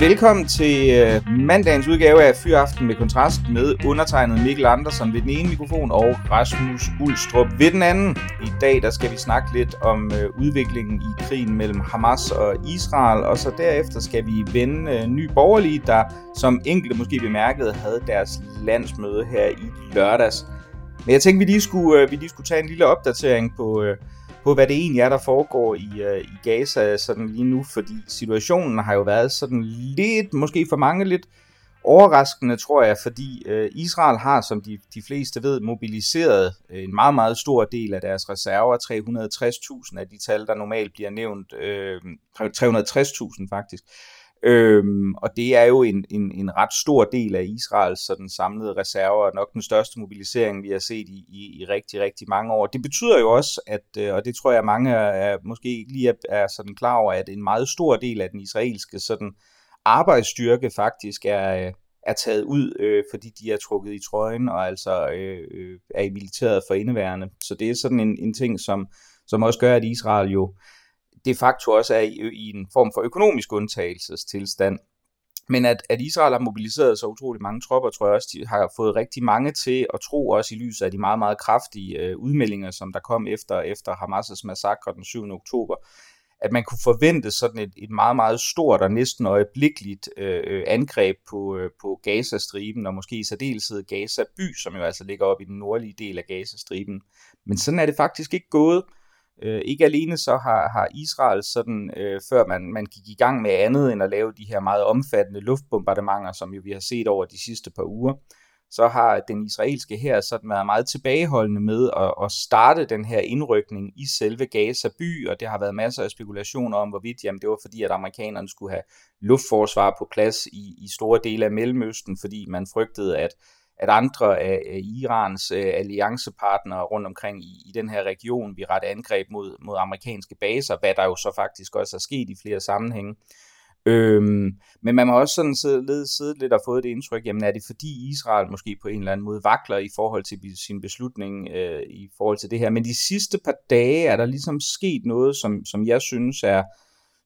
Velkommen til øh, mandagens udgave af Fyraften med Kontrast med undertegnet Mikkel Andersen ved den ene mikrofon og Rasmus Ulstrup ved den anden. I dag der skal vi snakke lidt om øh, udviklingen i krigen mellem Hamas og Israel, og så derefter skal vi vende øh, Ny Borgerlige, der som enkelte måske bemærkede havde deres landsmøde her i lørdags. Men jeg tænkte, vi lige skulle, vi lige skulle tage en lille opdatering på... På, hvad det egentlig er, der foregår i, øh, i Gaza sådan lige nu, fordi situationen har jo været sådan lidt, måske for mange lidt overraskende, tror jeg, fordi øh, Israel har, som de, de fleste ved, mobiliseret øh, en meget, meget stor del af deres reserver, 360.000 af de tal, der normalt bliver nævnt, øh, 360.000 faktisk, Øhm, og det er jo en, en, en ret stor del af Israels sådan samlede reserver, og nok den største mobilisering, vi har set i, i, i rigtig, rigtig mange år. Det betyder jo også, at, øh, og det tror jeg mange er, måske ikke lige er, er sådan klar over, at en meget stor del af den israelske sådan arbejdsstyrke faktisk er, øh, er taget ud, øh, fordi de er trukket i trøjen og altså øh, øh, er i militæret for indeværende. Så det er sådan en, en ting, som, som også gør, at Israel jo de facto også er i, i en form for økonomisk undtagelsestilstand. Men at, at Israel har mobiliseret så utrolig mange tropper, tror jeg også, de har fået rigtig mange til at tro, også i lyset af de meget, meget kraftige øh, udmeldinger, som der kom efter, efter Hamas' massakre den 7. oktober, at man kunne forvente sådan et, et meget, meget stort og næsten øjeblikkeligt øh, angreb på, øh, på Gazastriben, og måske i særdeleshed Gaza by, som jo altså ligger op i den nordlige del af Gazastriben. Men sådan er det faktisk ikke gået. Øh, Øh, ikke alene så har, har Israel sådan, øh, før man, man gik i gang med andet end at lave de her meget omfattende luftbombardementer, som jo vi har set over de sidste par uger, så har den israelske her sådan været meget tilbageholdende med at, at starte den her indrykning i selve Gaza by, og det har været masser af spekulationer om, hvorvidt jamen, det var fordi, at amerikanerne skulle have luftforsvar på plads i, i store dele af Mellemøsten, fordi man frygtede, at at andre af, Irans øh, alliancepartnere rundt omkring i, i den her region vi rette angreb mod, mod amerikanske baser, hvad der jo så faktisk også er sket i flere sammenhænge. Øhm, men man må også sådan siddet, siddet lidt og fået det indtryk, jamen er det fordi Israel måske på en eller anden måde vakler i forhold til sin beslutning øh, i forhold til det her. Men de sidste par dage er der ligesom sket noget, som, som jeg synes er,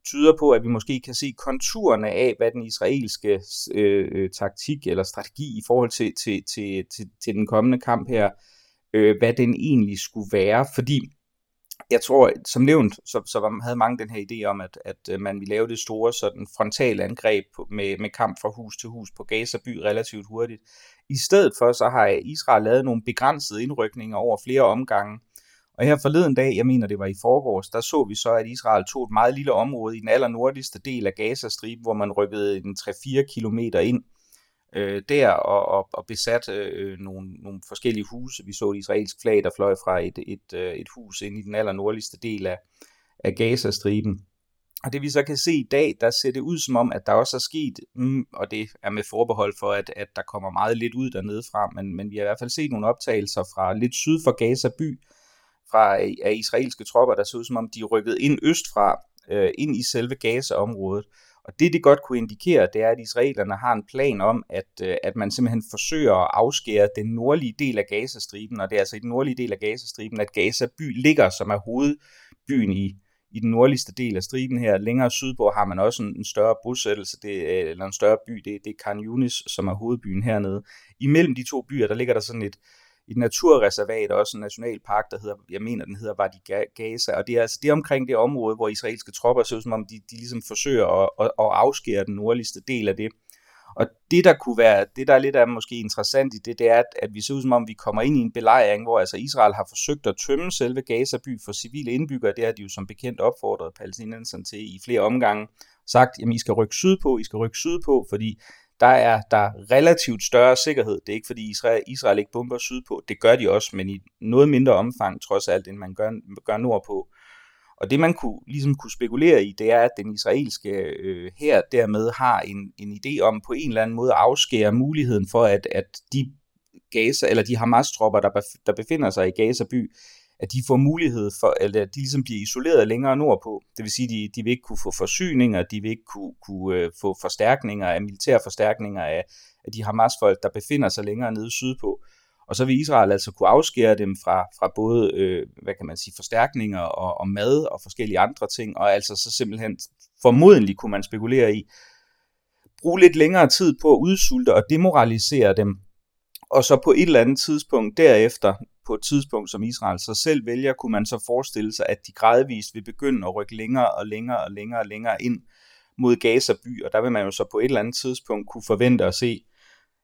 tyder på, at vi måske kan se konturerne af, hvad den israelske øh, øh, taktik eller strategi i forhold til, til, til, til, til den kommende kamp her, øh, hvad den egentlig skulle være. Fordi jeg tror, som nævnt, så, så havde mange den her idé om, at, at øh, man ville lave det store sådan frontale angreb med, med kamp fra hus til hus på Gaza by relativt hurtigt. I stedet for, så har Israel lavet nogle begrænsede indrykninger over flere omgange, og her forleden dag, jeg mener det var i forgårs, der så vi så, at Israel tog et meget lille område i den allernordligste del af Gazastriben, hvor man rykkede en 3-4 kilometer ind øh, der og, og, og besat øh, nogle, nogle forskellige huse. Vi så et israelsk flag, der fløj fra et, et, øh, et hus ind i den allernordligste del af, af Gazastriben. Og det vi så kan se i dag, der ser det ud som om, at der også er sket, mm, og det er med forbehold for, at, at der kommer meget lidt ud dernede fra, men, men vi har i hvert fald set nogle optagelser fra lidt syd for Gaza by, fra af israelske tropper, der så ud som om de rykkede ind østfra, øh, ind i selve Gaza-området. Og det, det godt kunne indikere, det er, at israelerne har en plan om, at, øh, at man simpelthen forsøger at afskære den nordlige del af Gazastriben, og det er altså i den nordlige del af Gazastriben, at Gaza by ligger, som er hovedbyen i, i den nordligste del af striben her. Længere sydpå har man også en, en større bosættelse, det, øh, eller en større by, det, det er Khan Yunis, som er hovedbyen hernede. Imellem de to byer, der ligger der sådan et, et naturreservat, også en nationalpark, der hedder, jeg mener, den hedder Vadi Gaza, og det er altså det er omkring det område, hvor israelske tropper ser ud som om, de, de ligesom forsøger at, at, at afskære den nordligste del af det. Og det, der kunne være, det der er lidt af måske interessant i det, det er, at, at vi ser ud som om, vi kommer ind i en belejring, hvor altså Israel har forsøgt at tømme selve Gaza by for civile indbyggere. Det har de jo som bekendt opfordret palæstinenserne til i flere omgange. Sagt, jamen I skal rykke sydpå, I skal rykke sydpå, fordi der er der relativt større sikkerhed. Det er ikke fordi Israel, Israel ikke bomber sydpå, det gør de også, men i noget mindre omfang trods alt, end man gør, gør nordpå. Og det man kunne, ligesom kunne spekulere i, det er, at den israelske øh, her dermed har en, en idé om på en eller anden måde at afskære muligheden for, at, at de Gaza, eller de Hamas-tropper, der, der befinder sig i Gaza by, at de får mulighed for, eller at de ligesom bliver isoleret længere nordpå. Det vil sige, at de, de vil ikke kunne få forsyninger, de vil ikke kunne, kunne øh, få forstærkninger af militære forstærkninger af, af de Hamas-folk, der befinder sig længere nede sydpå. Og så vil Israel altså kunne afskære dem fra, fra både, øh, hvad kan man sige, forstærkninger og, og mad og forskellige andre ting, og altså så simpelthen formodentlig kunne man spekulere i, bruge lidt længere tid på at udsulte og demoralisere dem, og så på et eller andet tidspunkt derefter, på et tidspunkt som Israel så selv vælger, kunne man så forestille sig, at de gradvist vil begynde at rykke længere og længere og længere og længere ind mod Gaza by, og der vil man jo så på et eller andet tidspunkt kunne forvente at se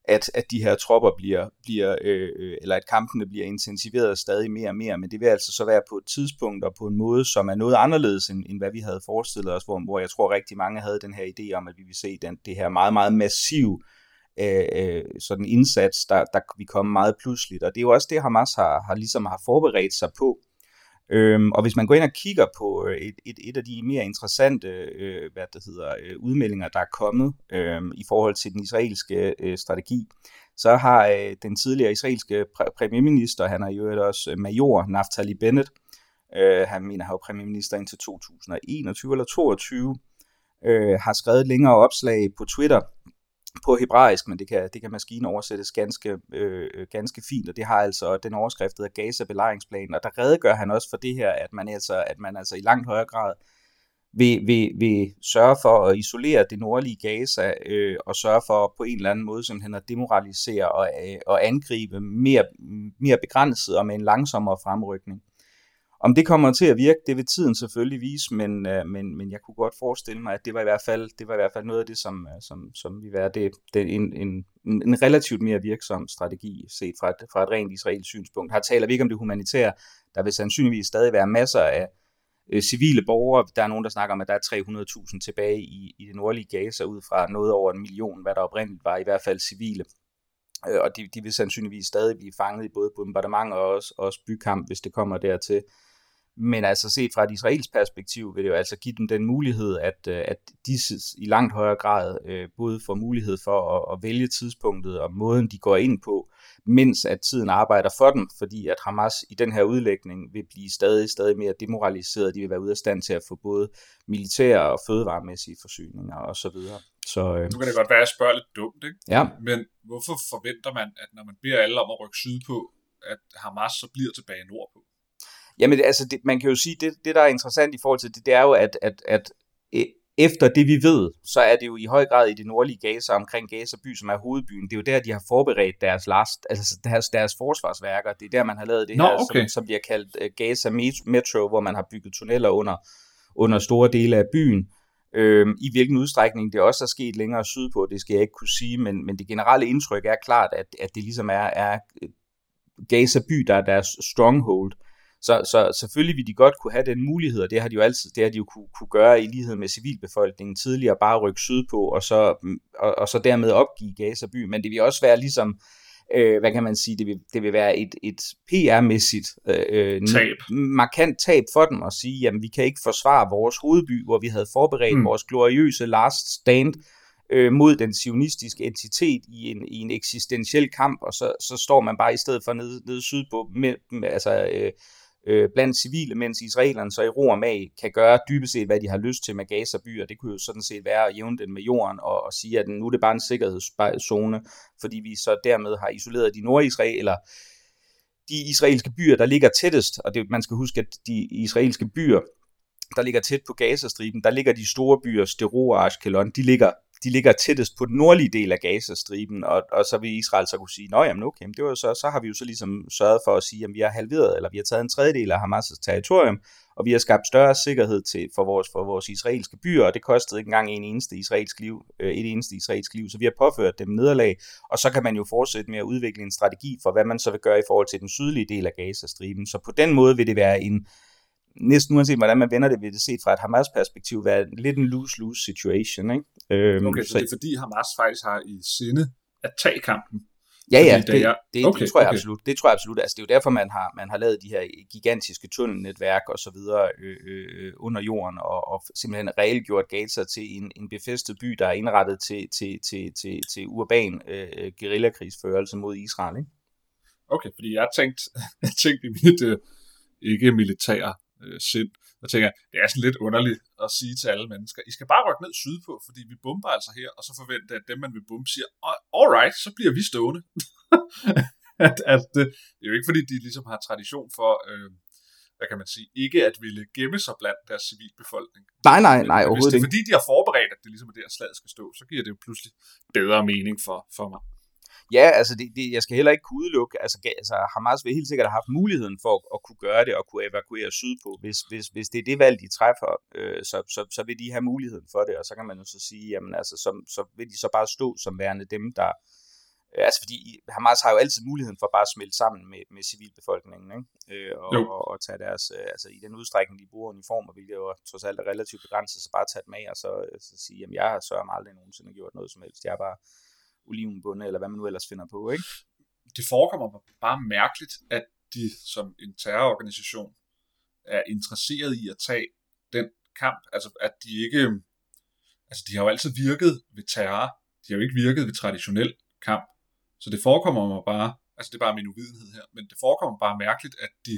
at, at de her tropper bliver, bliver øh, eller at kampene bliver intensiveret stadig mere og mere, men det vil altså så være på et tidspunkt og på en måde, som er noget anderledes, end, end hvad vi havde forestillet os, hvor, hvor jeg tror rigtig mange havde den her idé om, at vi vil se den, det her meget, meget massiv øh, Øh, øh, sådan indsats, der, der vi komme meget pludseligt, og det er jo også det, Hamas har, har ligesom har forberedt sig på, Øhm, og hvis man går ind og kigger på øh, et, et, et af de mere interessante øh, hvad det hedder, øh, udmeldinger, der er kommet øh, i forhold til den israelske øh, strategi, så har øh, den tidligere israelske præ- premierminister, han er jo også øh, major, Naftali Bennett, øh, han mener, han var premierminister indtil 2021 eller 2022, øh, har skrevet et længere opslag på Twitter, på hebraisk, men det kan, det kan maskinen oversættes ganske, øh, øh ganske fint, og det har altså den overskrift, der Gaza belejringsplanen, og der redegør han også for det her, at man altså, at man altså i langt højere grad vil, vil, vil sørge for at isolere det nordlige Gaza, øh, og sørge for på en eller anden måde simpelthen at demoralisere og, øh, og angribe mere, mere begrænset og med en langsommere fremrykning. Om det kommer til at virke, det vil tiden selvfølgelig vise, men, øh, men, men jeg kunne godt forestille mig, at det var i hvert fald, det var i hvert fald noget af det, som, øh, som, som vil være det, det en, en, en relativt mere virksom strategi, set fra et, fra et rent israelsk synspunkt. Her taler vi ikke om det humanitære. Der vil sandsynligvis stadig være masser af øh, civile borgere. Der er nogen, der snakker om, at der er 300.000 tilbage i, i det nordlige Gaza, ud fra noget over en million, hvad der oprindeligt var, i hvert fald civile. Øh, og de, de vil sandsynligvis stadig blive fanget i både bombardement og også, også bykamp, hvis det kommer dertil. Men altså set fra et israelsk perspektiv vil det jo altså give dem den mulighed, at, øh, at de i langt højere grad øh, både får mulighed for at, at vælge tidspunktet og måden, de går ind på, mens at tiden arbejder for dem, fordi at Hamas i den her udlægning vil blive stadig, stadig mere demoraliseret. De vil være ude af stand til at få både militære og fødevaremæssige forsyninger osv. Så, øh, nu kan det godt være, at jeg spørger lidt dumt, ikke? Ja. men hvorfor forventer man, at når man beder alle om at rykke sydpå, at Hamas så bliver tilbage nordpå? Jamen, altså, det, man kan jo sige, det, det der er interessant i forhold til det, det er jo, at, at, at e, efter det vi ved, så er det jo i høj grad i det nordlige Gaza, omkring Gaza by, som er hovedbyen. Det er jo der, de har forberedt deres last, altså deres, deres forsvarsværker. Det er der, man har lavet det Nå, her, okay. som, som bliver kaldt uh, Gaza Metro, hvor man har bygget tunneller under, under store dele af byen. Øhm, I hvilken udstrækning det også er sket længere sydpå, det skal jeg ikke kunne sige, men, men det generelle indtryk er klart, at, at det ligesom er, er Gaza by, der er deres stronghold. Så, så selvfølgelig vil de godt kunne have den mulighed, og det har de jo altid, det har de jo kunne, kunne gøre i lighed med civilbefolkningen tidligere, bare rykke sydpå, og så, og, og så dermed opgive Gaza by, men det vil også være ligesom, øh, hvad kan man sige, det vil, det vil være et, et PR-mæssigt øh, tab. markant tab for dem at sige, jamen vi kan ikke forsvare vores hovedby, hvor vi havde forberedt mm. vores gloriøse last stand, øh, mod den sionistiske entitet i en, i en eksistentiel kamp, og så, så står man bare i stedet for nede, nede sydpå, med, med, altså øh, øh, blandt civile, mens israelerne så i ro og mag kan gøre dybest set, hvad de har lyst til med Gaza by, og det kunne jo sådan set være at jævne den med jorden og, og sige, at nu er det bare en sikkerhedszone, fordi vi så dermed har isoleret de nordisraeler, de israelske byer, der ligger tættest, og det, man skal huske, at de israelske byer, der ligger tæt på Gazastriben, der ligger de store byer, Sderot og Ashkelon, de ligger de ligger tættest på den nordlige del af Gazastriben, og, og så vil Israel så kunne sige, nå jamen okay, det var så, så har vi jo så ligesom sørget for at sige, at vi har halveret, eller vi har taget en tredjedel af Hamas' territorium, og vi har skabt større sikkerhed til, for, vores, for vores israelske byer, og det kostede ikke engang en eneste israelsk liv, øh, et eneste israelsk liv, så vi har påført dem nederlag, og så kan man jo fortsætte med at udvikle en strategi for, hvad man så vil gøre i forhold til den sydlige del af Gazastriben. Så på den måde vil det være en, næsten uanset hvordan man vender det, vil det set fra et Hamas-perspektiv være lidt en lose-lose situation. Ikke? Øhm, okay, så, så det er fordi Hamas faktisk har i sinde at tage kampen? Ja, ja, det, det, det, okay, det tror jeg okay. absolut. Det tror jeg absolut. Altså, det er jo derfor, man har, man har lavet de her gigantiske tunnelnetværk og så videre øh, øh, under jorden, og, og simpelthen reelt gjort Gaza til en, en befæstet by, der er indrettet til, til, til, til, til urban øh, guerillakrigsførelse mod Israel. Ikke? Okay, fordi jeg har tænkt, jeg tænkt i mit, øh, ikke-militære øh, sind. Og tænker det er sådan lidt underligt at sige til alle mennesker, I skal bare rykke ned sydpå, fordi vi bomber altså her, og så forventer at dem, man vil bombe, siger, alright, så bliver vi stående. at, at det, det er jo ikke, fordi de ligesom har tradition for, øh, hvad kan man sige, ikke at ville gemme sig blandt deres civilbefolkning. Nej, nej, nej, overhovedet Hvis det er fordi, de har forberedt, at det ligesom er der, slaget skal stå, så giver det jo pludselig bedre mening for, for mig. Ja, altså det, det, jeg skal heller ikke kunne udelukke, altså, altså Hamas vil helt sikkert have haft muligheden for at, at kunne gøre det og kunne evakuere sydpå. Hvis, hvis, hvis det er det valg, de træffer, øh, så, så, så vil de have muligheden for det, og så kan man jo så sige, jamen altså, så, så vil de så bare stå som værende dem, der, øh, altså fordi Hamas har jo altid muligheden for bare at smelte sammen med, med civilbefolkningen, ikke? Øh, og, og, og tage deres, øh, altså i den udstrækning, de bruger uniformer, hvilket jo trods alt er relativt begrænset, så bare tage dem af og så, så sige, jamen jeg har så aldrig nogensinde gjort noget som helst, jeg er bare olivenbunde, eller hvad man nu ellers finder på, ikke? Det forekommer mig bare mærkeligt, at de som en terrororganisation er interesseret i at tage den kamp, altså at de ikke, altså de har jo altid virket ved terror, de har jo ikke virket ved traditionel kamp, så det forekommer mig bare, altså det er bare min uvidenhed her, men det forekommer bare mærkeligt, at de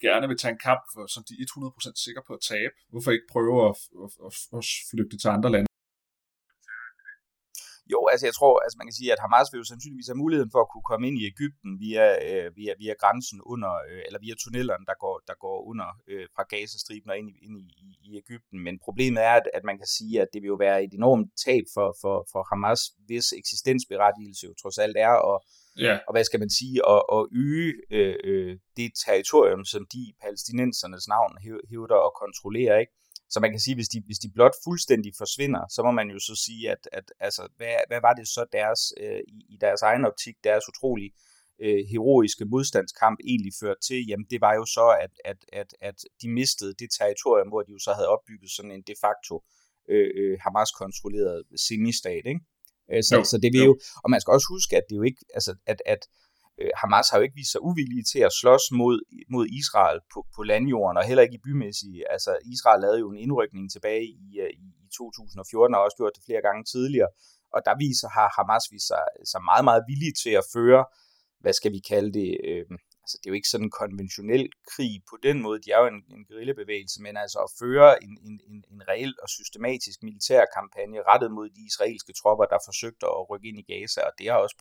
gerne vil tage en kamp, som de er 100% sikre på at tabe. Hvorfor ikke prøve at, at, at, at flygte til andre lande? Jo, altså jeg tror, altså man kan sige, at Hamas vil jo sandsynligvis have muligheden for at kunne komme ind i Ægypten via, øh, via, via grænsen under, øh, eller via tunnelerne, der går, der går under øh, fra Gazastriben og ind, i, ind i, i, i Ægypten. Men problemet er, at, at man kan sige, at det vil jo være et enormt tab for, for, for Hamas, hvis eksistensberettigelse jo trods alt er at, yeah. og hvad skal man sige, at, at øge øh, øh, det territorium, som de palæstinensernes navn hævder at kontrollere, ikke? Så man kan sige, hvis de, hvis de blot fuldstændig forsvinder, så må man jo så sige, at, at altså, hvad, hvad var det så deres, øh, i, i deres egen optik, deres utrolig øh, heroiske modstandskamp egentlig førte til? Jamen det var jo så, at, at, at, at de mistede det territorium, hvor de jo så havde opbygget sådan en de facto øh, øh Hamas-kontrolleret semistat, ikke? Øh, så, jo, så det vil jo, jo, og man skal også huske, at det jo ikke, altså, at, at Øh, Hamas har jo ikke vist sig uvillige til at slås mod, mod Israel på, på landjorden, og heller ikke i bymæssige. Altså, Israel lavede jo en indrykning tilbage i, øh, i, i 2014, og også gjort det flere gange tidligere, og der viser, har Hamas vist sig, sig meget, meget villige til at føre, hvad skal vi kalde det, øh, altså det er jo ikke sådan en konventionel krig på den måde, de er jo en, en guerillabevægelse, men altså at føre en, en, en, en reel og systematisk militær kampagne rettet mod de israelske tropper, der forsøgte at rykke ind i Gaza, og det har også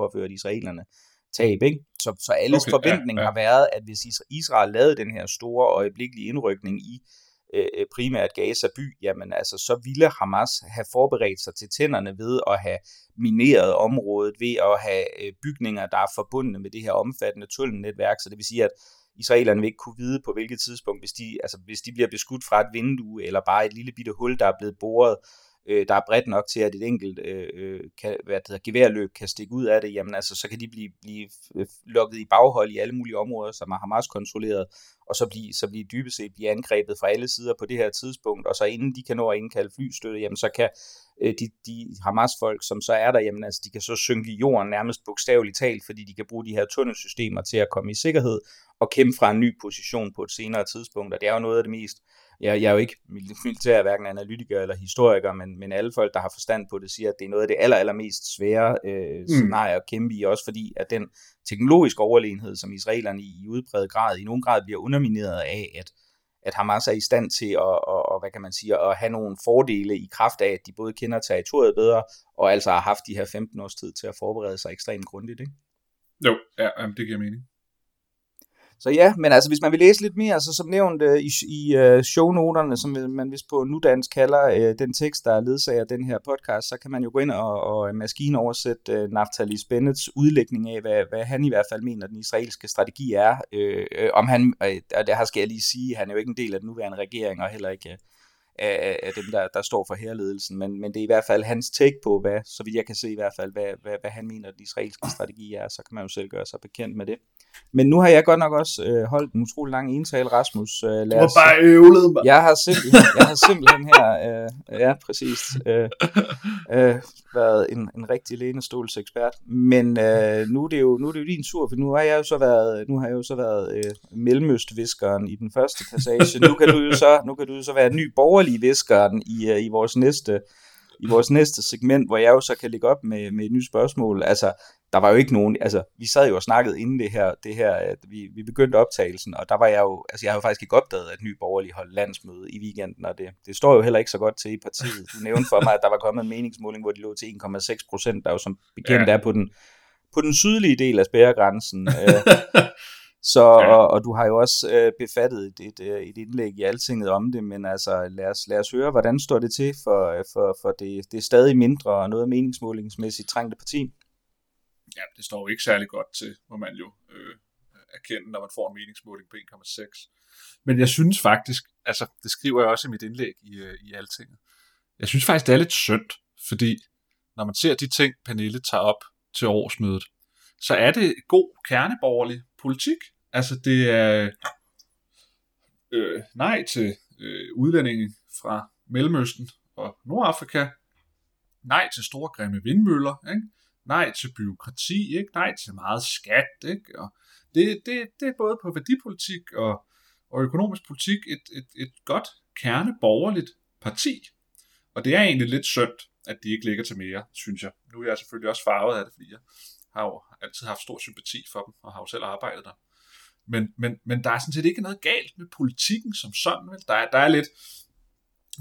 påført israelerne tab. Ikke? Så, så alles okay, forventning ja, ja. har været, at hvis Israel lavede den her store og øjeblikkelige indrykning i øh, primært Gaza by, jamen altså, så ville Hamas have forberedt sig til tænderne ved at have mineret området, ved at have øh, bygninger, der er forbundet med det her omfattende tunnelnetværk, så det vil sige, at israelerne vil ikke kunne vide på hvilket tidspunkt, hvis de, altså, hvis de bliver beskudt fra et vindue, eller bare et lille bitte hul, der er blevet boret, øh, øh, der er bredt nok til, at et enkelt øh, øh, kan, hvad det hedder, geværløb kan stikke ud af det, jamen altså, så kan de blive, blive lukket i baghold i alle mulige områder, som er Hamas kontrolleret, og så blive, så blive dybest set blive angrebet fra alle sider på det her tidspunkt, og så inden de kan nå at indkalde flystøtte, jamen så kan øh, de, de Hamas-folk, som så er der, jamen altså, de kan så synke i jorden nærmest bogstaveligt talt, fordi de kan bruge de her tunnelsystemer til at komme i sikkerhed, og kæmpe fra en ny position på et senere tidspunkt, og det er jo noget af det mest jeg, jeg er jo ikke militær, hverken analytiker eller historiker, men, men alle folk, der har forstand på det, siger, at det er noget af det aller, allermest svære øh, mm. scenarie at kæmpe i, også fordi at den teknologiske overlegenhed, som israelerne i, i udbredt grad, i nogen grad bliver undermineret af, at, at Hamas er i stand til at, og, og, hvad kan man sige, at have nogle fordele i kraft af, at de både kender territoriet bedre, og altså har haft de her 15 års tid til at forberede sig ekstremt grundigt, ikke? Jo, ja, det giver mening. Så ja, men altså hvis man vil læse lidt mere, så som nævnt øh, i, i øh, shownoterne, som man vist på nudansk kalder øh, den tekst, der ledsager den her podcast, så kan man jo gå ind og, og øh, maskinoversætte øh, Naftali Bennets udlægning af, hvad, hvad han i hvert fald mener, den israelske strategi er. Øh, øh, om han, øh, og det her skal jeg lige sige, han er jo ikke en del af den nuværende regering, og heller ikke øh, af, af dem, der, der står for herledelsen, men, men det er i hvert fald hans take på, hvad, så vidt jeg kan se i hvert fald, hvad, hvad, hvad han mener, den israelske strategi er, så kan man jo selv gøre sig bekendt med det. Men nu har jeg godt nok også øh, holdt en utrolig lang entale, Rasmus. Øh, lad du har bare øvlet mig. Jeg har simpelthen, jeg har simpelthen her, øh, ja præcis, øh, øh, været en, en rigtig lænestolsekspert. Men øh, nu, er det jo, nu er det jo din tur, for nu har jeg jo så været, nu har jeg jo så været øh, mellemøstviskeren i den første passage. Nu kan du jo så, nu kan du jo så være ny borgerlig viskeren i, øh, i vores næste i vores næste segment, hvor jeg jo så kan lægge op med, med et nyt spørgsmål. Altså, der var jo ikke nogen, altså, vi sad jo og snakkede inden det her, det her at vi, vi begyndte optagelsen, og der var jeg jo, altså, jeg har jo faktisk ikke opdaget, at Ny Borgerlig holdt landsmøde i weekenden, og det, det står jo heller ikke så godt til i partiet. Du nævnte for mig, at der var kommet en meningsmåling, hvor de lå til 1,6 procent, der jo som bekendt ja. er på den, på den sydlige del af spærregrænsen. Øh, så, ja. og, og du har jo også øh, befattet et, et, øh, et indlæg i altinget om det, men altså lad os, lad os høre, hvordan står det til for, for, for det, det er stadig mindre og noget meningsmålingsmæssigt trængte parti? Ja, det står jo ikke særlig godt til, må man jo øh, erkende, når man får en meningsmåling på 1,6. Men jeg synes faktisk, altså det skriver jeg også i mit indlæg i, øh, i altinget, jeg synes faktisk, det er lidt synd, fordi når man ser de ting, Pernille tager op til årsmødet, så er det god kerneborgerlig politik. Altså det er øh, nej til øh, udlændinge fra Mellemøsten og Nordafrika, nej til store grimme vindmøller, ikke? nej til byråkrati, ikke? nej til meget skat. Ikke? Og det, det, det er både på værdipolitik og, og økonomisk politik et, et, et godt kerneborgerligt parti. Og det er egentlig lidt synd, at de ikke ligger til mere, synes jeg. Nu er jeg selvfølgelig også farvet af det, fordi jeg har jo altid haft stor sympati for dem, og har jo selv arbejdet der. Men, men, men der er sådan set ikke noget galt med politikken som sådan. Vel? Der, er, der er lidt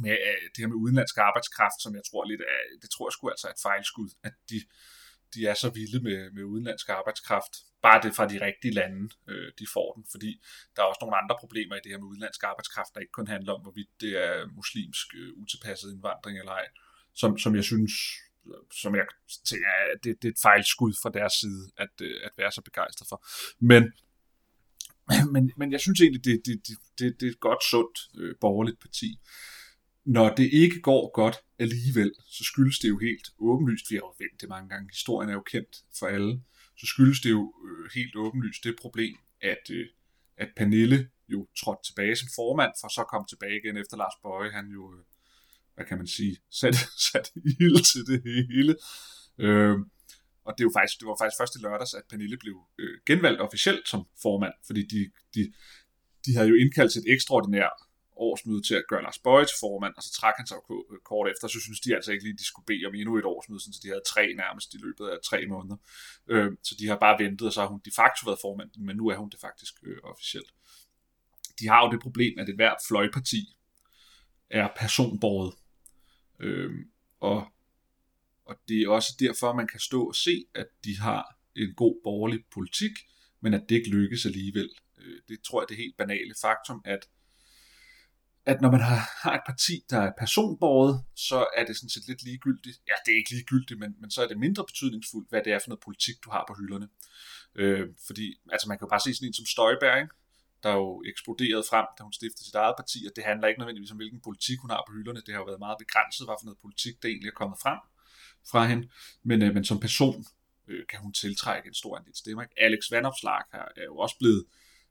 med øh, det her med udenlandsk arbejdskraft, som jeg tror lidt er, det tror jeg sgu altså er et fejlskud, at de, de er så vilde med, med udenlandsk arbejdskraft. Bare det fra de rigtige lande, øh, de får den. Fordi der er også nogle andre problemer i det her med udenlandsk arbejdskraft, der ikke kun handler om, hvorvidt det er muslimsk øh, utilpasset indvandring eller ej. Som, som jeg synes som jeg tænker, det, det er et fejlskud fra deres side, at, øh, at være så begejstret for. Men, men, men jeg synes egentlig, det, det, det, det er et godt, sundt øh, borgerligt parti. Når det ikke går godt alligevel, så skyldes det jo helt åbenlyst, vi har jo vendt det mange gange, historien er jo kendt for alle, så skyldes det jo øh, helt åbenlyst det problem, at, øh, at Pernille jo trådte tilbage som formand, for så kom tilbage igen efter Lars Bøje, han jo øh, hvad kan man sige, sat, sat ild til det hele. Øh, og det, er jo faktisk, det var faktisk først i lørdags, at Pernille blev øh, genvalgt officielt som formand, fordi de, de, de havde jo indkaldt til et ekstraordinært årsmøde til at gøre Lars Bøje til formand, og så trak han sig kort efter, så synes de altså ikke lige, de skulle bede om endnu et årsmøde, så de havde tre nærmest i løbet af tre måneder. Øh, så de har bare ventet, og så har hun de facto været formand, men nu er hun det faktisk øh, officielt. De har jo det problem, at et hvert fløjparti er personbordet. Øh, og, og det er også derfor, man kan stå og se, at de har en god borgerlig politik, men at det ikke lykkes alligevel. Øh, det tror jeg det helt banale faktum, at at når man har, har et parti, der er personborget, så er det sådan set lidt ligegyldigt. Ja, det er ikke ligegyldigt, men, men så er det mindre betydningsfuldt, hvad det er for noget politik, du har på hylderne. Øh, fordi, altså man kan jo bare se sådan en som Støjberg, ikke? Der jo eksploderede frem, da hun stiftede sit eget parti, og det handler ikke nødvendigvis om, hvilken politik hun har på hylderne. Det har jo været meget begrænset, hvad for noget politik, der egentlig er kommet frem fra hende. Men, øh, men som person øh, kan hun tiltrække en stor andel stemmer. Ikke? Alex Vanopslag er jo også blevet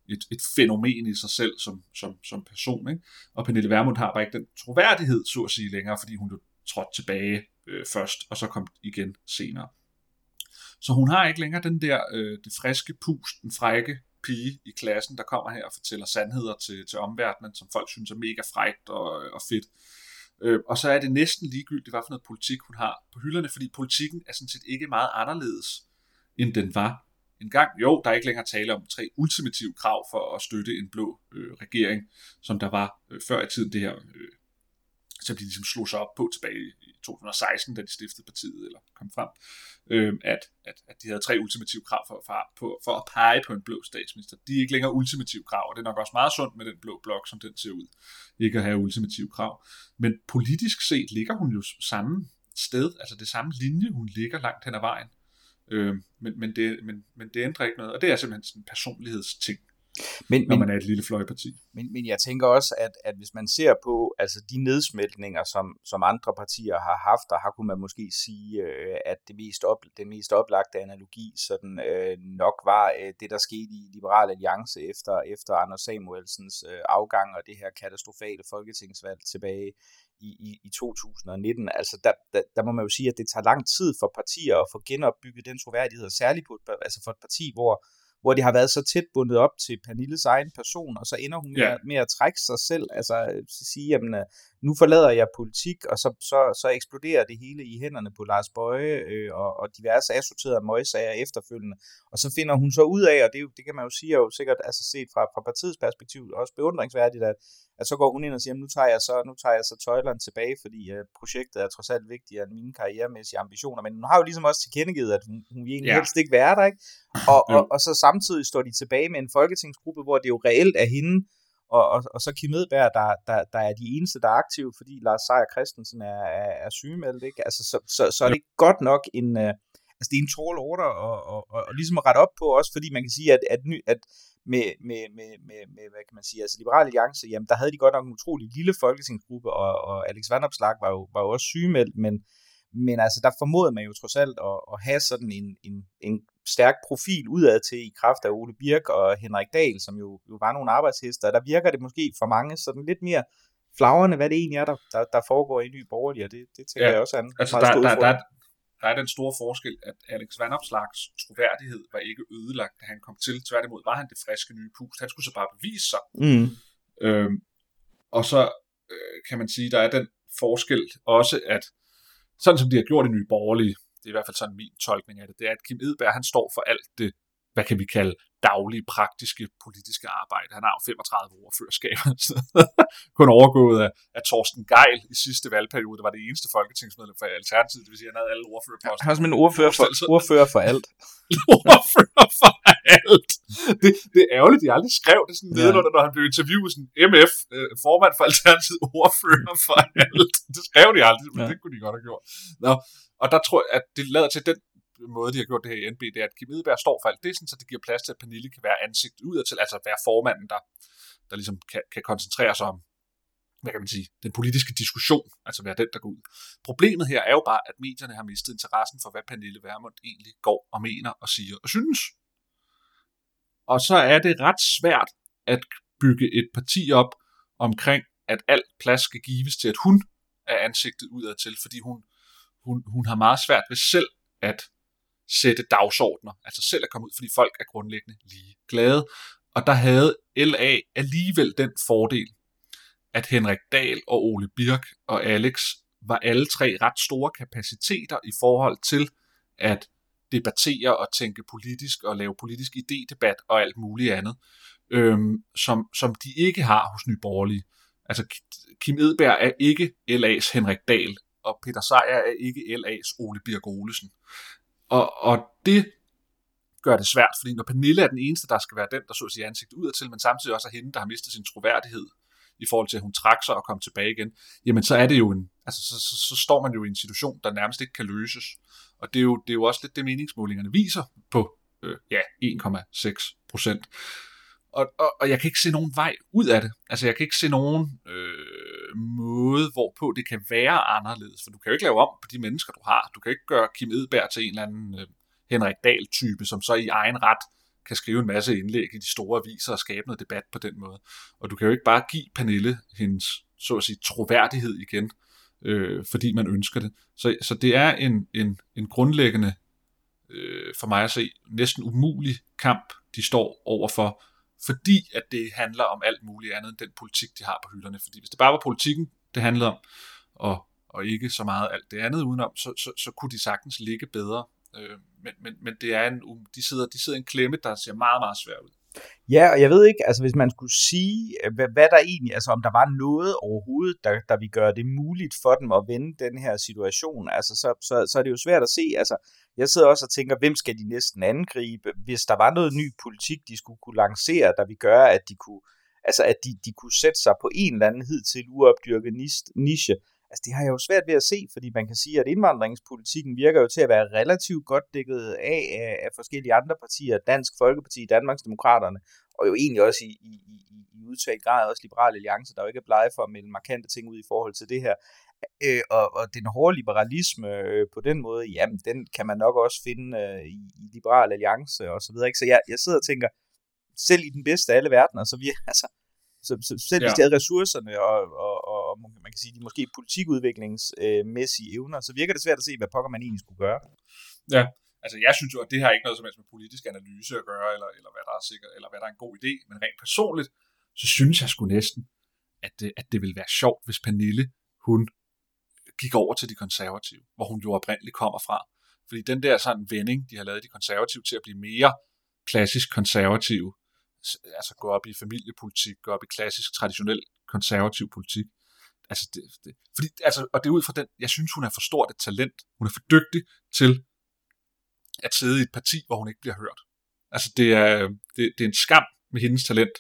et, et fænomen i sig selv som, som, som person. Ikke? Og Pernille Vermund har bare ikke den troværdighed, så at sige, længere, fordi hun jo trådte tilbage øh, først, og så kom igen senere. Så hun har ikke længere den der, øh, det friske pust, den frække pige i klassen, der kommer her og fortæller sandheder til, til omverdenen, som folk synes er mega frægt og, og fedt. Øh, og så er det næsten ligegyldigt, hvad for noget politik hun har på hylderne, fordi politikken er sådan set ikke meget anderledes, end den var en gang. Jo, der er ikke længere tale om tre ultimative krav for at støtte en blå øh, regering, som der var øh, før i tiden det her, øh, som de ligesom slog sig op på tilbage i 2016, da de stiftede partiet, eller kom frem, øh, at, at, at de havde tre ultimative krav for, for, på, for at pege på en blå statsminister. De er ikke længere ultimative krav, og det er nok også meget sundt med den blå blok, som den ser ud, ikke at have ultimative krav. Men politisk set ligger hun jo samme sted, altså det samme linje, hun ligger langt hen ad vejen. Øh, men, men, det, men, men det ændrer ikke noget, og det er simpelthen sådan en personlighedsting men, når man er et lille fløjparti. Men, men jeg tænker også, at, at hvis man ser på altså de nedsmeltninger, som, som andre partier har haft, der har kunne man måske sige, øh, at det mest op, den mest oplagte analogi sådan, øh, nok var øh, det, der skete i Liberal Alliance efter, efter Anders Samuelsens øh, afgang og det her katastrofale folketingsvalg tilbage i, i, i 2019. Altså der, der, der må man jo sige, at det tager lang tid for partier at få genopbygget den troværdighed, særligt på, altså for et parti, hvor hvor det har været så tæt bundet op til Pernilles egen person, og så ender hun med, ja. med at trække sig selv, altså sige, jamen, øh, nu forlader jeg politik, og så, så, så eksploderer det hele i hænderne på Lars Bøje øh, og, og diverse assorterede møgsager efterfølgende. Og så finder hun så ud af, og det, det kan man jo sige, er jo sikkert altså set fra, fra partiets perspektiv også beundringsværdigt, at, at så går hun ind og siger, nu tager jeg så, nu tager jeg så tøjlerne tilbage, fordi uh, projektet er trods alt vigtigere end mine karrieremæssige ambitioner. Men hun har jo ligesom også tilkendegivet, at hun, hun vil egentlig ja. helst ikke være der, ikke? Og, og, og så samtidig står de tilbage med en folketingsgruppe, hvor det jo reelt er hende, og, og, og så Kim Edberg, der, der, der er de eneste, der er aktive, fordi Lars Seier Christensen er, er, er sygemeldt, ikke? Altså, så, så, så er det ikke godt nok en, uh, altså det er en tall order, og, og, og, og ligesom at rette op på også, fordi man kan sige, at, at, ny, at med, med, med, med, med, hvad kan man sige, altså Liberale Alliance, jamen der havde de godt nok en utrolig lille folketingsgruppe, og, og Alex Vandopslag var jo, var jo også sygemeldt, men, men altså der formodede man jo trods alt at, at have sådan en, en, en stærk profil udad til i kraft af Ole Birk og Henrik Dahl, som jo, jo var nogle arbejdshester. Der virker det måske for mange sådan lidt mere flagrende, hvad det egentlig er, der, der, der foregår i Ny Borgerlig, og det, det tænker ja, jeg også er en altså, der, der, der, der er den store forskel, at Alex Vandopslags troværdighed var ikke ødelagt, da han kom til. Tværtimod var han det friske nye pust. Han skulle så bare bevise sig. Mm. Øhm, og så øh, kan man sige, der er den forskel også, at sådan som de har gjort i Nye Borgerlige, det er i hvert fald sådan min tolkning af det, det er, at Kim Edberg, han står for alt det, hvad kan vi kalde, daglige, praktiske, politiske arbejde. Han har jo 35 ordførerskab. Kun overgået af, af Torsten Geil i sidste valgperiode. Det var det eneste folketingsmedlem for Alternativet. Det vil sige, at han havde alle ordførerposter. Han har som en ordfører for, ordfører for alt. ordfører for alt. Det, det er ærgerligt, de aldrig skrev det sådan ja. når han blev interviewet sådan MF, øh, formand for Alternativet, ordfører for alt. Det skrev de aldrig, men ja. det kunne de godt have gjort. Nå, og der tror jeg, at det lader til, den måde, de har gjort det her i NB, det er, at Kim Edberg står for alt det, så det giver plads til, at Pernille kan være ansigt udad til, altså være formanden, der, der ligesom kan, kan koncentrere sig om, hvad kan man sige, den politiske diskussion, altså være den, der går ud. Problemet her er jo bare, at medierne har mistet interessen for, hvad Pernille Vermund egentlig går og mener og siger og synes. Og så er det ret svært at bygge et parti op omkring, at alt plads skal gives til, at hun er ansigtet udad til, fordi hun, hun, hun har meget svært ved selv at sætte dagsordner, altså selv at komme ud, fordi folk er grundlæggende lige glade. Og der havde LA alligevel den fordel, at Henrik Dahl og Ole Birk og Alex var alle tre ret store kapaciteter i forhold til at debattere og tænke politisk og lave politisk idédebat og alt muligt andet, øhm, som, som de ikke har hos Nye Borgerlige. Altså Kim Edberg er ikke LA's Henrik Dahl, og Peter Sejer er ikke LA's Ole Birk Olesen. Og, og det gør det svært, fordi når Pernille er den eneste, der skal være den, der så sige ansigt ud til, men samtidig også er hende, der har mistet sin troværdighed i forhold til, at hun trak sig og kom tilbage igen, jamen så er det jo en, altså så, så, så står man jo i en situation, der nærmest ikke kan løses. Og det er jo, det er jo også lidt det, meningsmålingerne viser på øh, ja, 1,6 procent. Og, og, og jeg kan ikke se nogen vej ud af det. Altså jeg kan ikke se nogen øh, måde, hvorpå det kan være anderledes. For du kan jo ikke lave om på de mennesker, du har. Du kan ikke gøre Kim Edberg til en eller anden øh, Henrik Dahl-type, som så i egen ret kan skrive en masse indlæg i de store aviser og skabe noget debat på den måde. Og du kan jo ikke bare give Pernille hendes, så at sige, troværdighed igen, øh, fordi man ønsker det. Så, så det er en, en, en grundlæggende, øh, for mig at se, næsten umulig kamp, de står overfor, fordi at det handler om alt muligt andet end den politik, de har på hylderne. Fordi hvis det bare var politikken, det handlede om, og, og ikke så meget alt det andet udenom, så, så, så kunne de sagtens ligge bedre. Øh, men, men, men det er en, um, de, sidder, de sidder i en klemme, der ser meget, meget svær ud. Ja, og jeg ved ikke, altså hvis man skulle sige, øh, hvad, hvad der egentlig, altså om der var noget overhovedet, der, der vi gøre det muligt for dem at vende den her situation, altså så, så, så er det jo svært at se, altså jeg sidder også og tænker, hvem skal de næsten angribe, hvis der var noget ny politik, de skulle kunne lancere, der vi gøre, at de kunne, altså at de, de kunne sætte sig på en eller anden hid til uopdyrket niche, Altså det har jeg jo svært ved at se, fordi man kan sige, at indvandringspolitikken virker jo til at være relativt godt dækket af, af, af forskellige andre partier, Dansk Folkeparti, Danmarksdemokraterne, og jo egentlig også i, i, i, i udtalt grad også Liberale Alliance, der jo ikke er blege for at melde markante ting ud i forhold til det her. Øh, og, og den hårde liberalisme øh, på den måde, jamen den kan man nok også finde øh, i, i Liberale Alliance og så videre. Ikke? Så jeg, jeg sidder og tænker, selv i den bedste af alle verdener, så vi, altså, så, så selv hvis ja. de havde ressourcerne og, og, og, og man kan sige, de måske politikudviklingsmæssige evner, så virker det svært at se, hvad pokker man egentlig skulle gøre. Ja, altså jeg synes jo, at det har ikke noget som helst med politisk analyse at gøre, eller, eller hvad der er sikkert, eller hvad der er en god idé, men rent personligt, så synes jeg sgu næsten, at, øh, at det ville være sjovt, hvis Pernille, hun gik over til de konservative, hvor hun jo oprindeligt kommer fra. Fordi den der sådan vending, de har lavet de konservative til at blive mere klassisk konservative, altså gå op i familiepolitik, gå op i klassisk, traditionel konservativ politik. Altså det, det, fordi, altså, og det er ud fra den, jeg synes, hun er for stort et talent. Hun er for dygtig til at sidde i et parti, hvor hun ikke bliver hørt. Altså det er, det, det er en skam med hendes talent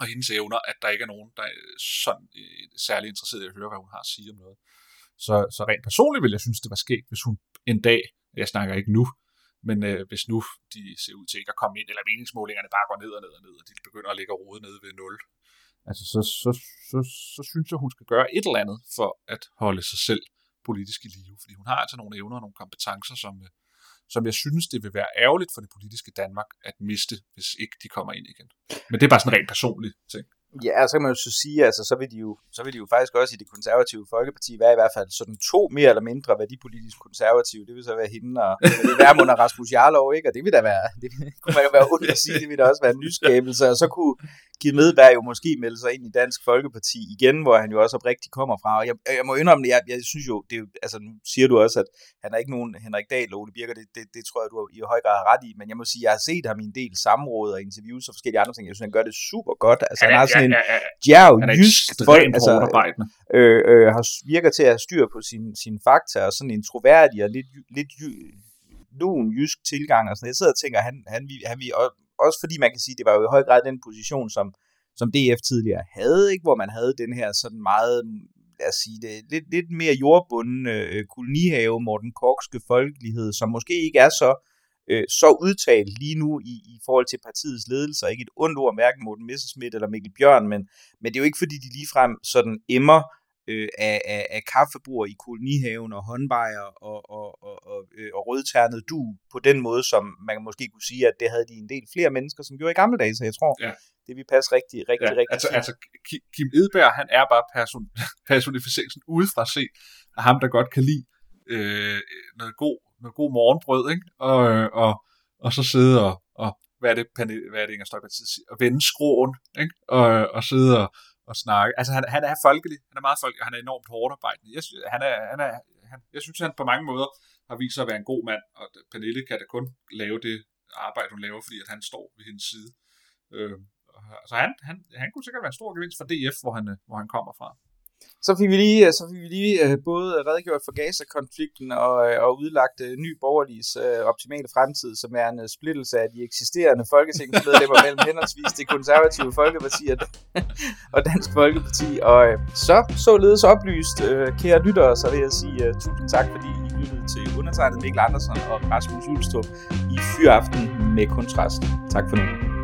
og hendes evner, at der ikke er nogen, der er sådan øh, særlig interesseret i at høre, hvad hun har at sige om noget. Så, så rent personligt vil jeg synes, det var sket, hvis hun en dag, jeg snakker ikke nu, men øh, hvis nu de ser ud til ikke at komme ind, eller meningsmålingerne bare går ned og ned og ned, og de begynder at ligge og rode nede ved 0, altså så, så, så, så synes jeg, hun skal gøre et eller andet for at holde sig selv politisk i live, fordi hun har altså nogle evner og nogle kompetencer, som, øh, som jeg synes, det vil være ærgerligt for det politiske Danmark at miste, hvis ikke de kommer ind igen. Men det er bare sådan en rent personlig ting. Ja, så kan man jo så sige, altså så vil, de jo, så vil de jo faktisk også i det konservative folkeparti være i hvert fald sådan to mere eller mindre værdipolitisk konservative. Det vil så være hende og Værmund og Rasmus Jarlov, ikke? Og det vil da være, det kunne man jo være ondt at sige, det vil da også være en nyskabelse. Og så kunne Kim Medberg jo måske melde sig ind i Dansk Folkeparti igen, hvor han jo også oprigtigt kommer fra. Og jeg, jeg må indrømme det, jeg, jeg synes jo, det er, altså nu siger du også, at han er ikke nogen Henrik Dahl, Ole Birker, det, det, det tror jeg, du i høj grad har ret i, men jeg må sige, jeg har set ham i en del samråd og interviews og forskellige andre ting. Jeg synes, han gør det super godt. Altså, han har sådan en djerv, jysk folk, altså, øh, øh, har, virker til at have styr på sine sin fakta, og sådan en troværdig og lidt, lidt lun jysk tilgang, og sådan Jeg sidder og tænker, han, han, han, han, også fordi man kan sige, det var jo i høj grad den position, som, som DF tidligere havde, ikke? hvor man havde den her sådan meget, lad os sige det, lidt, lidt mere jordbundne øh, kolonihave, Morten Korkske folkelighed, som måske ikke er så øh, så udtalt lige nu i, i forhold til partiets ledelse, ikke et ondt ord, hverken Morten Messerschmidt eller Mikkel Bjørn, men, men det er jo ikke fordi, de ligefrem sådan emmer øh, af, af, af kaffebord i kolonihaven og håndbejer og, og, og, og, øh, og rødternet du på den måde, som man måske kunne sige, at det havde de en del flere mennesker, som gjorde i gamle dage, så jeg tror, ja. det vil passe rigtig, rigtig, ja, rigtig altså, altså Kim Edberg, han er bare person, personificeringen udefra se af ham, der godt kan lide øh, noget god med god morgenbrød, ikke? Og, øh, og, og så sidde og, og hvad er det, hvad er det Inger Støjberg siger, og vende skroen, ikke? Og, og sidde og, og snakke. Altså han, han er folkelig, han er meget folkelig, og han er enormt hårdt arbejdende. Jeg, synes, han er, han er, han, jeg synes, han på mange måder har vist sig at være en god mand, og Pernille kan da kun lave det arbejde, hun laver, fordi at han står ved hendes side. Øh, så altså, han, han, han kunne sikkert være en stor gevinst for DF, hvor han, øh, hvor han kommer fra. Så fik vi lige, så fik vi lige uh, både redegjort for Gaza-konflikten og, uh, og udlagt ny borgerligs optimale fremtid, som er en splittelse af de eksisterende folketingsmedlemmer mellem henholdsvis det konservative Folkeparti og, og Dansk Folkeparti. Og så således oplyst, kære lyttere, så vil jeg sige tusind tak, fordi I lyttede til undertegnet Mikkel Andersen og Rasmus Ulstrup i Fyraften med Kontrast. Tak for nu.